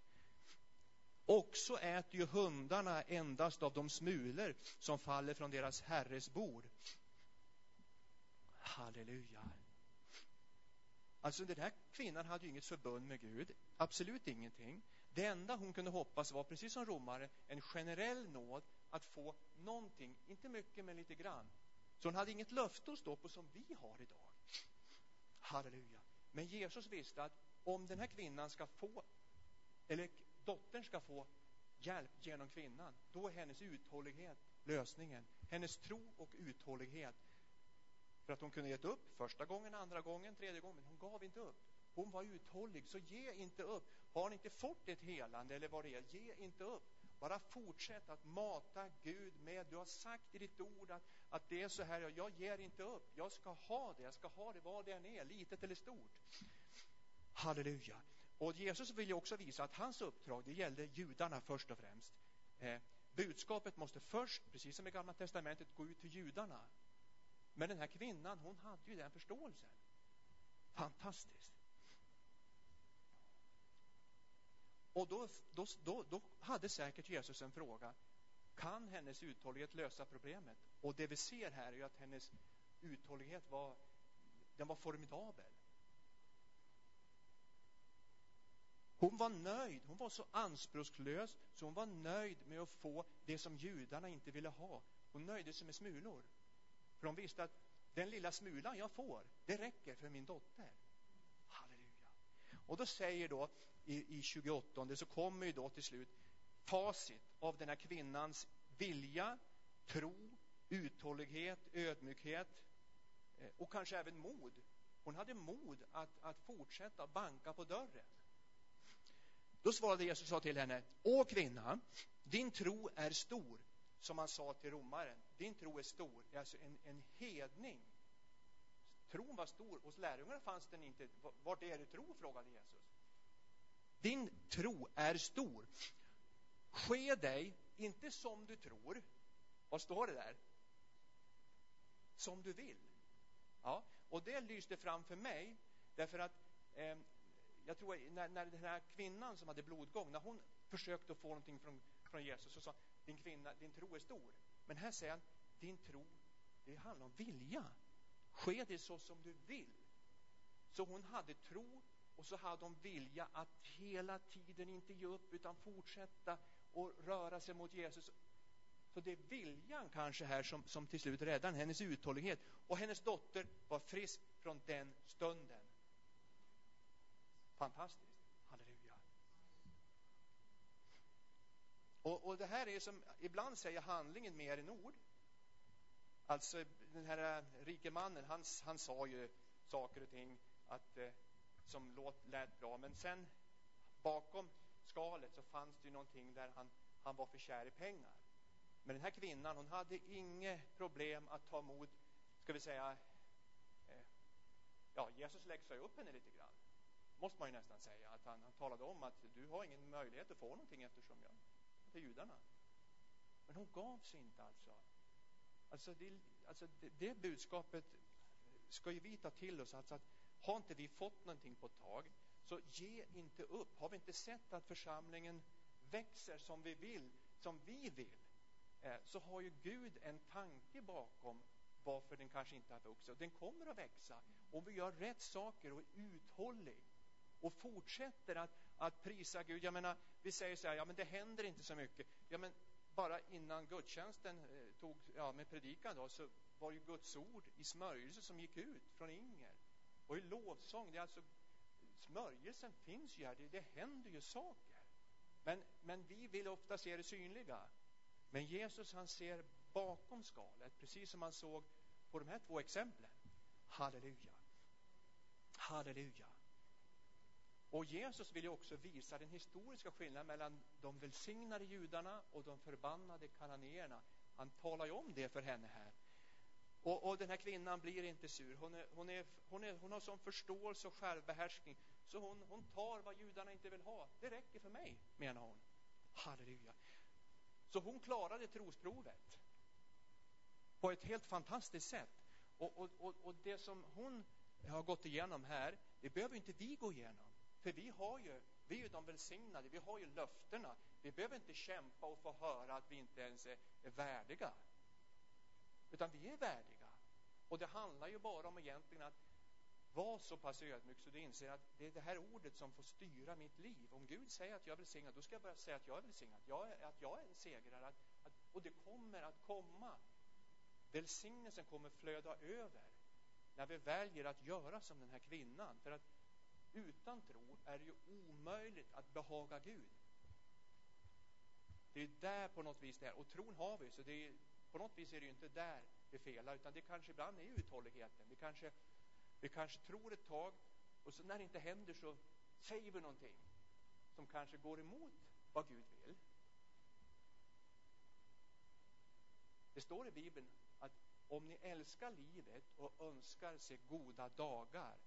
S1: Också äter ju hundarna endast av de smulor som faller från deras herres bord. Halleluja. Alltså den här kvinnan hade ju inget förbund med Gud, absolut ingenting. Det enda hon kunde hoppas var, precis som romare, en generell nåd att få någonting, inte mycket men lite grann. Så hon hade inget löfte att stå på som vi har idag. Halleluja. Men Jesus visste att om den här kvinnan ska få, eller dottern ska få hjälp genom kvinnan, då är hennes uthållighet lösningen. Hennes tro och uthållighet. För att hon kunde gett upp första gången, andra gången, tredje gången, men hon gav inte upp. Hon var uthållig, så ge inte upp. Har ni inte fått ett helande eller vad det är, ge inte upp. Bara fortsätt att mata Gud med, du har sagt i ditt ord att, att det är så här, jag ger inte upp. Jag ska ha det, jag ska ha det vad det än är, litet eller stort. Halleluja. Och Jesus vill ju också visa att hans uppdrag, det gällde judarna först och främst. Eh, budskapet måste först, precis som i Gamla Testamentet, gå ut till judarna. Men den här kvinnan, hon hade ju den förståelsen. Fantastiskt. Och då, då, då, då hade säkert Jesus en fråga. Kan hennes uthållighet lösa problemet? Och det vi ser här är ju att hennes uthållighet var, den var formidabel. Hon var nöjd. Hon var så anspråkslös så hon var nöjd med att få det som judarna inte ville ha. Hon nöjde sig med smulor. För de visste att den lilla smulan jag får, det räcker för min dotter. Halleluja. Och då säger då i, i 28 så kommer ju då till slut facit av den här kvinnans vilja, tro, uthållighet, ödmjukhet eh, och kanske även mod. Hon hade mod att, att fortsätta banka på dörren. Då svarade Jesus och sa till henne, Å kvinna, din tro är stor. Som han sa till romaren, din tro är stor. Alltså en, en hedning. Tron var stor. Hos lärjungarna fanns den inte. Vart är du tro? frågade Jesus. Din tro är stor. Ske dig, inte som du tror. Vad står det där? Som du vill. Ja, och det lyste fram för mig därför att eh, jag tror när, när den här kvinnan som hade blodgång, när hon försökte få någonting från, från Jesus så sa din kvinna, din tro är stor. Men här säger han, din tro, det handlar om vilja. Ske det så som du vill. Så hon hade tro och så hade hon vilja att hela tiden inte ge upp utan fortsätta och röra sig mot Jesus. Så det är viljan kanske här som, som till slut räddar hennes uthållighet. Och hennes dotter var frisk från den stunden. Fantastiskt. Halleluja. Och, och det här är som, ibland säger handlingen mer än ord. Alltså den här äh, rike mannen, han, han sa ju saker och ting att, eh, som låt, lät bra, men sen bakom skalet så fanns det ju någonting där han, han var för kär i pengar. Men den här kvinnan, hon hade inget problem att ta emot, ska vi säga, eh, ja, Jesus läxade upp henne lite grann måste man ju nästan säga, att han, han talade om att du har ingen möjlighet att få någonting eftersom jag till judarna. Men hon gav sig inte alltså. Alltså det, alltså det, det budskapet ska ju vi ta till oss, alltså att har inte vi fått någonting på ett tag, så ge inte upp. Har vi inte sett att församlingen växer som vi vill, som vi vill, eh, så har ju Gud en tanke bakom varför den kanske inte har vuxit. Och den kommer att växa om vi gör rätt saker och är uthållig och fortsätter att, att prisa Gud. Jag menar, vi säger så här, ja men det händer inte så mycket. Ja men bara innan gudstjänsten eh, tog, ja med predikan då, så var ju Guds ord i smörjelse som gick ut från Inger. Och i lovsång, det är alltså smörjelsen finns ju här, det, det händer ju saker. Men, men vi vill ofta se det synliga. Men Jesus han ser bakom skalet, precis som han såg på de här två exemplen. Halleluja. Halleluja. Och Jesus vill ju också visa den historiska skillnaden mellan de välsignade judarna och de förbannade kananéerna. Han talar ju om det för henne här. Och, och den här kvinnan blir inte sur. Hon, är, hon, är, hon, är, hon har sån förståelse och självbehärskning så hon, hon tar vad judarna inte vill ha. Det räcker för mig, menar hon. Halleluja. Så hon klarade trosprovet på ett helt fantastiskt sätt. Och, och, och, och det som hon har gått igenom här, det behöver inte vi gå igenom. För vi har ju, vi är ju de välsignade, vi har ju löftena. Vi behöver inte kämpa och få höra att vi inte ens är, är värdiga. Utan vi är värdiga. Och det handlar ju bara om egentligen att vara så pass ödmjuk så du inser att det är det här ordet som får styra mitt liv. Om Gud säger att jag är välsignad, då ska jag börja säga att jag är välsignad. Jag är, att jag är en segrare. Att, att, och det kommer att komma. Välsignelsen kommer flöda över när vi väljer att göra som den här kvinnan. För att utan tro är det ju omöjligt att behaga Gud. Det är där på något vis det är. Och tron har vi, så det är, på något vis är det ju inte där det felar, utan det kanske ibland är uthålligheten. Vi kanske, vi kanske tror ett tag och så när det inte händer så säger vi någonting som kanske går emot vad Gud vill. Det står i Bibeln att om ni älskar livet och önskar se goda dagar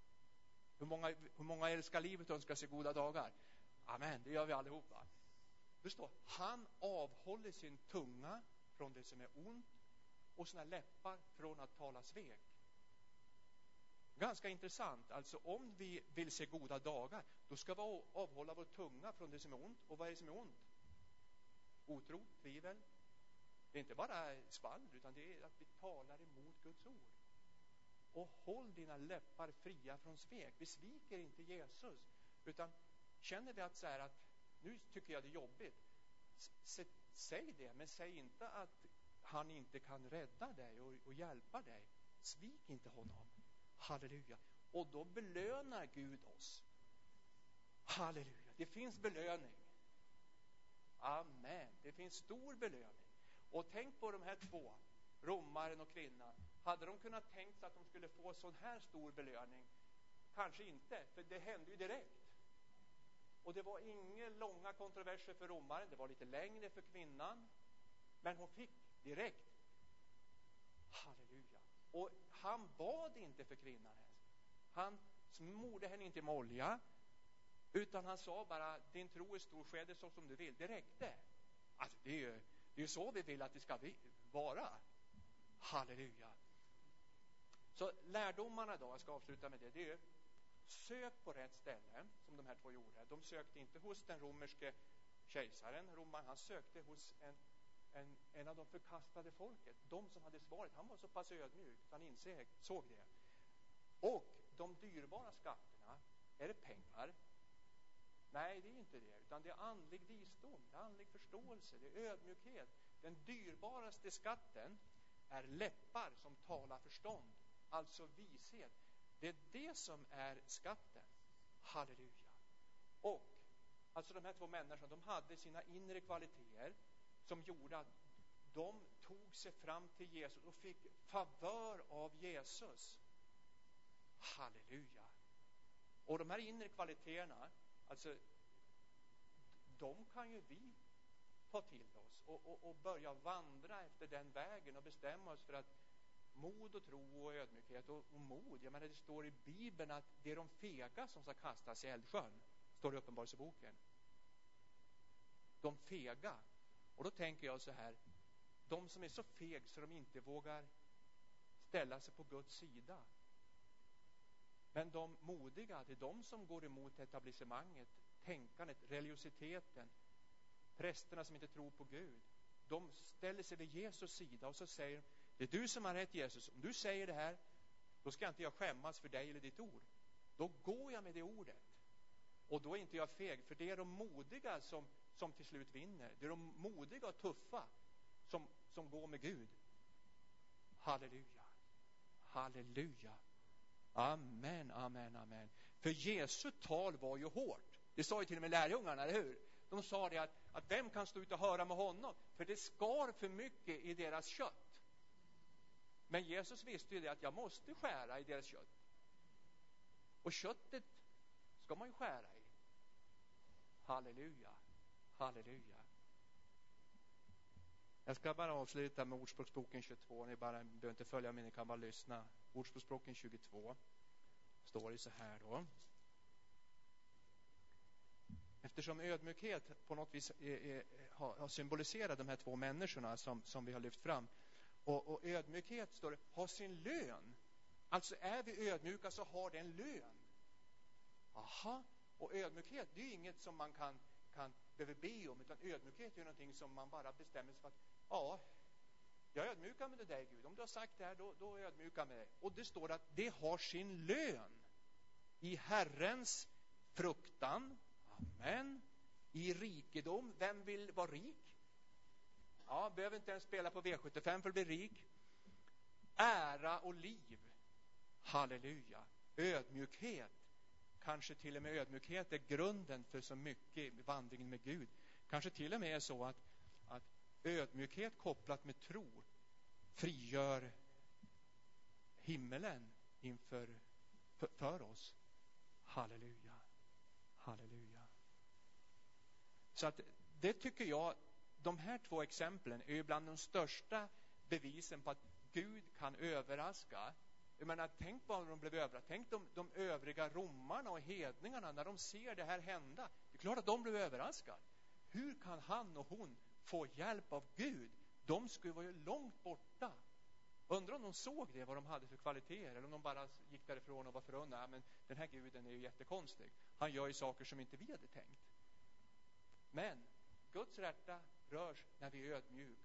S1: hur många, hur många älskar livet och önskar sig goda dagar? Amen, det gör vi allihopa. Det står, han avhåller sin tunga från det som är ont och sina läppar från att tala svek. Ganska intressant. Alltså om vi vill se goda dagar, då ska vi avhålla vår tunga från det som är ont. Och vad är det som är ont? Otro, tvivel. Det är inte bara svall, utan det är att vi talar emot Guds ord och håll dina läppar fria från svek. Vi sviker inte Jesus, utan känner vi att så här att nu tycker jag det är jobbigt, säg det, men säg inte att han inte kan rädda dig och, och hjälpa dig. Svik inte honom. Halleluja. Och då belönar Gud oss. Halleluja. Det finns belöning. Amen. Det finns stor belöning. Och tänk på de här två, romaren och kvinnan. Hade de kunnat tänkt sig att de skulle få sån här stor belöning? Kanske inte, för det hände ju direkt. Och det var inga långa kontroverser för romaren, det var lite längre för kvinnan. Men hon fick direkt. Halleluja. Och han bad inte för kvinnan ens. Han smorde henne inte med olja, utan han sa bara, din tro är stor, ske det så som du vill. Det räckte. Alltså, det är ju det är så vi vill att det ska vara. Halleluja. Så lärdomarna då, jag ska avsluta med det, det är sök på rätt ställe, som de här två gjorde. De sökte inte hos den romerske kejsaren, romaren, han sökte hos en, en, en av de förkastade folket, de som hade svaret. Han var så pass ödmjuk, han insåg såg det. Och de dyrbara skatterna, är det pengar? Nej, det är inte det, utan det är andlig visdom, det är andlig förståelse, det är ödmjukhet. Den dyrbaraste skatten är läppar som talar förstånd alltså vishet. Det är det som är skatten. Halleluja. Och alltså de här två människorna, de hade sina inre kvaliteter som gjorde att de tog sig fram till Jesus och fick favör av Jesus. Halleluja. Och de här inre kvaliteterna, alltså de kan ju vi ta till oss och, och, och börja vandra efter den vägen och bestämma oss för att mod och tro och ödmjukhet och, och mod. Jag menar, det står i Bibeln att det är de fega som ska kastas i eldsjön. Står det i Uppenbarelseboken. De fega. Och då tänker jag så här. De som är så feg så de inte vågar ställa sig på Guds sida. Men de modiga, det är de som går emot etablissemanget, tänkandet, religiositeten, prästerna som inte tror på Gud. De ställer sig vid Jesus sida och så säger det är du som har rätt Jesus. Om du säger det här, då ska inte jag skämmas för dig eller ditt ord. Då går jag med det ordet. Och då är inte jag feg, för det är de modiga som, som till slut vinner. Det är de modiga och tuffa som, som går med Gud. Halleluja. Halleluja. Amen, amen, amen. För Jesu tal var ju hårt. Det sa ju till och med lärjungarna, eller hur? De sa det att, att vem kan stå ut och höra med honom? För det skar för mycket i deras kött. Men Jesus visste ju det att jag måste skära i deras kött. Och köttet ska man ju skära i. Halleluja, halleluja. Jag ska bara avsluta med Ordspråksboken 22. Ni bara behöver inte följa med, ni kan bara lyssna. Ordspråksboken 22 står det så här då. Eftersom ödmjukhet på något vis är, är, har, har symboliserat de här två människorna som, som vi har lyft fram. Och, och ödmjukhet, står det, har sin lön. Alltså är vi ödmjuka så har det en lön. Aha, och ödmjukhet, det är inget som man kan, kan behöver be om, utan ödmjukhet är någonting som man bara bestämmer sig för att ja, jag ödmjukar med dig Gud. Om du har sagt det här, då, då ödmjukar med dig. Och det står att det har sin lön i Herrens fruktan. Amen. I rikedom. Vem vill vara rik? Ja, behöver inte ens spela på V75 för att bli rik. Ära och liv. Halleluja. Ödmjukhet. Kanske till och med ödmjukhet är grunden för så mycket i vandringen med Gud. Kanske till och med är så att, att ödmjukhet kopplat med tro frigör himmelen inför för, för oss. Halleluja. Halleluja. Så att det tycker jag, de här två exemplen är ju bland de största bevisen på att Gud kan överraska. Jag menar, tänk vad de blev överraskade. Tänk de, de övriga romarna och hedningarna när de ser det här hända. Det är klart att de blev överraskade. Hur kan han och hon få hjälp av Gud? De skulle vara ju långt borta. Undrar om de såg det, vad de hade för kvaliteter, eller om de bara gick därifrån och var förundrade. Men den här guden är ju jättekonstig. Han gör ju saker som inte vi hade tänkt. Men Guds rätta rörs när vi är ödmjuk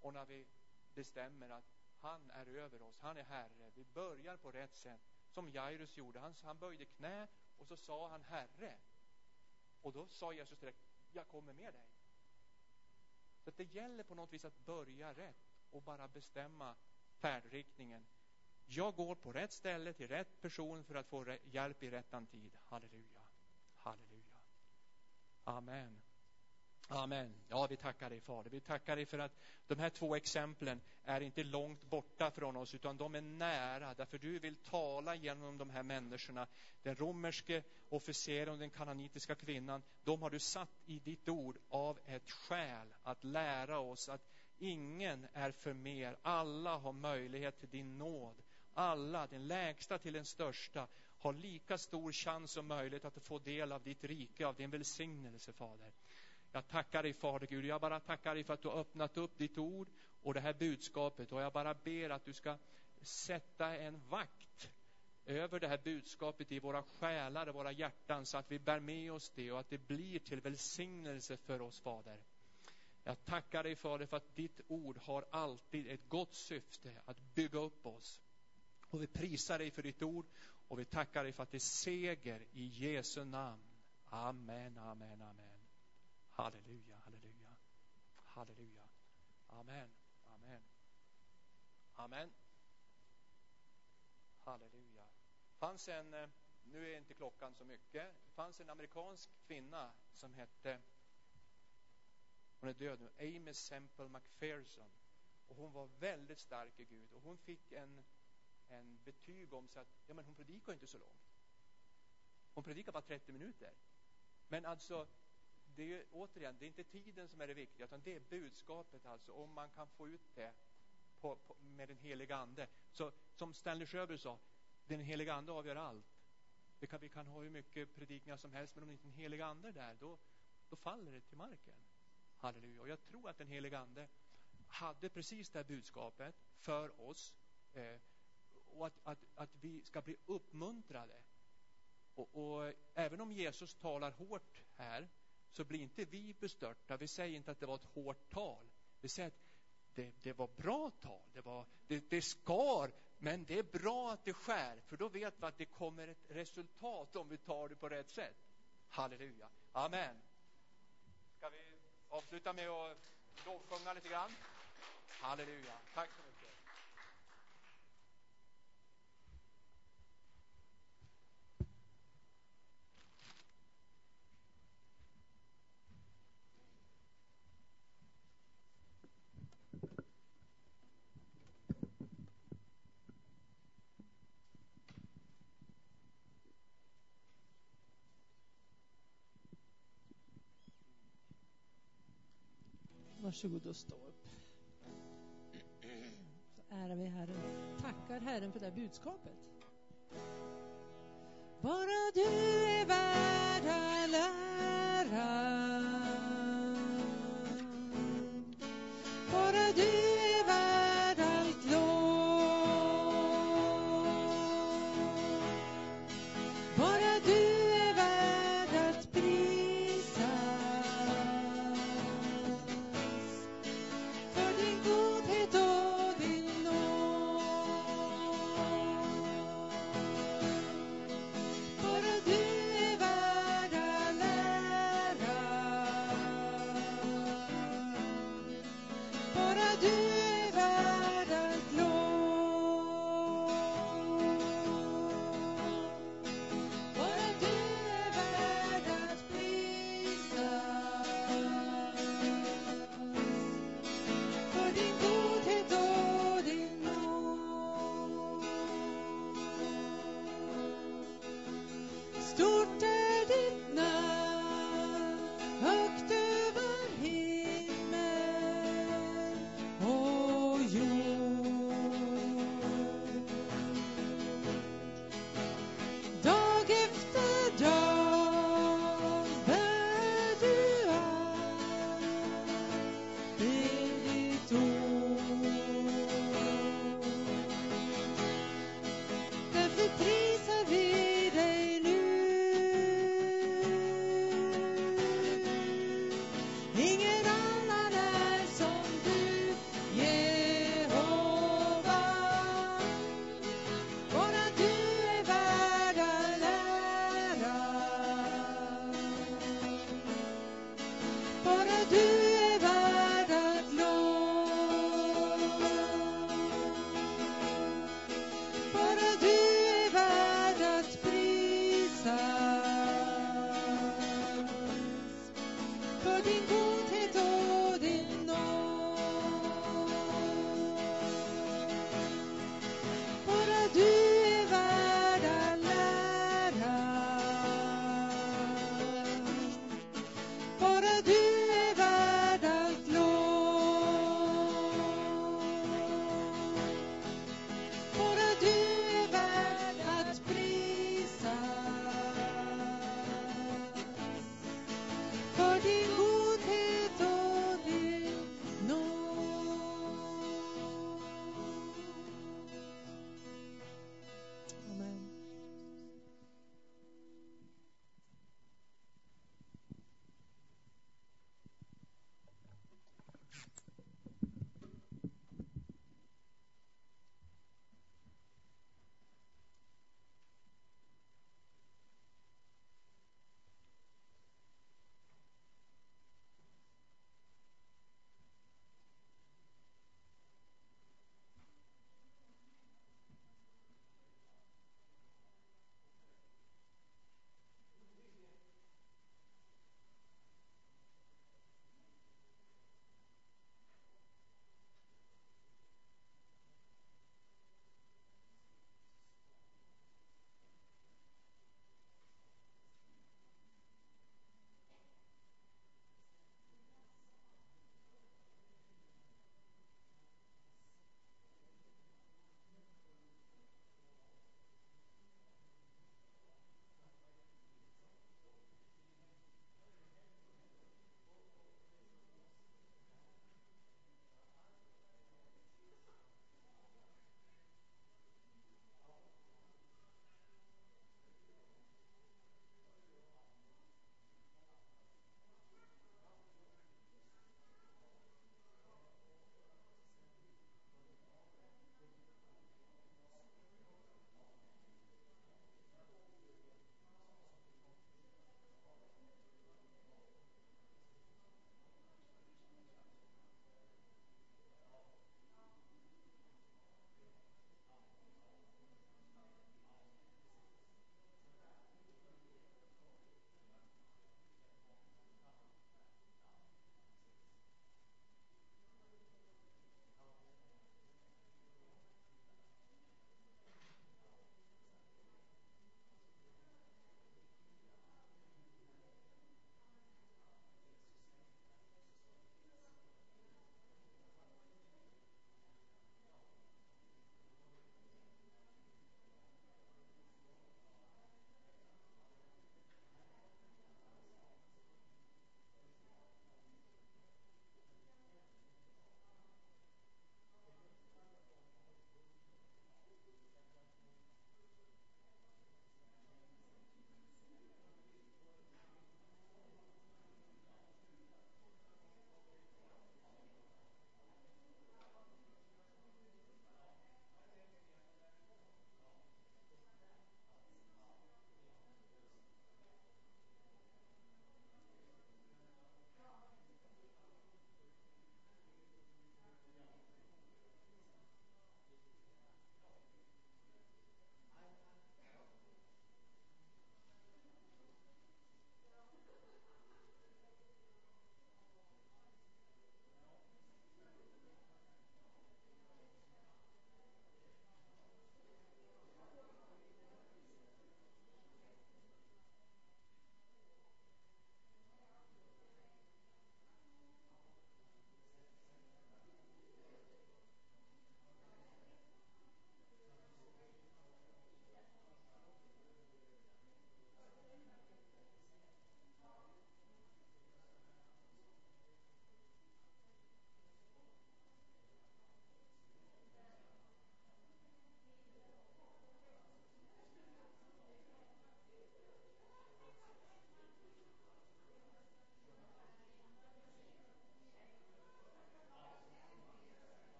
S1: och när vi bestämmer att han är över oss, han är Herre. Vi börjar på rätt sätt, som Jairus gjorde. Han, han böjde knä och så sa han Herre. Och då sa Jesus direkt, jag kommer med dig. Så det gäller på något vis att börja rätt och bara bestämma färdriktningen. Jag går på rätt ställe till rätt person för att få hjälp i rättan tid. Halleluja. Halleluja. Amen. Amen. Ja, vi tackar dig Fader. Vi tackar dig för att de här två exemplen är inte långt borta från oss utan de är nära därför du vill tala genom de här människorna. Den romerske officeren och den kananitiska kvinnan, de har du satt i ditt ord av ett skäl att lära oss att ingen är för mer. Alla har möjlighet till din nåd. Alla, den lägsta till den största, har lika stor chans och möjlighet att få del av ditt rike, av din välsignelse, Fader. Jag tackar dig Fader Gud, jag bara tackar dig för att du har öppnat upp ditt ord och det här budskapet och jag bara ber att du ska sätta en vakt över det här budskapet i våra själar och våra hjärtan så att vi bär med oss det och att det blir till välsignelse för oss Fader. Jag tackar dig Fader för att ditt ord har alltid ett gott syfte att bygga upp oss. Och vi prisar dig för ditt ord och vi tackar dig för att det är seger i Jesu namn. Amen, amen, amen. Halleluja, halleluja, halleluja. Amen, amen. Amen. Halleluja. fanns en, eh, nu är inte klockan så mycket, det fanns en amerikansk kvinna som hette, hon är död nu, Amy Semple McPherson. Och hon var väldigt stark i Gud och hon fick en, en betyg om sig att, ja men hon predikar inte så långt. Hon predikar bara 30 minuter. Men alltså, det är återigen, det är inte tiden som är det viktiga, utan det är budskapet alltså, om man kan få ut det på, på, med den heliga ande. Så som Stanley Sjöberg sa, den heliga ande avgör allt. Vi kan, vi kan ha hur mycket predikningar som helst, men om inte den heliga ande är där, då, då faller det till marken. Halleluja. Och jag tror att den heliga ande hade precis det här budskapet för oss. Eh, och att, att, att vi ska bli uppmuntrade. Och, och även om Jesus talar hårt här så blir inte vi bestörta. Vi säger inte att det var ett hårt tal. Vi säger att det, det var bra tal, det, var, det, det skar, men det är bra att det skär, för då vet vi att det kommer ett resultat om vi tar det på rätt sätt. Halleluja. Amen. Ska vi avsluta med att lovsjunga lite grann? Halleluja. Tack så mycket.
S2: Varsågod och stå upp. Så ärar vi Herren. Tackar Herren för det här budskapet. Bara du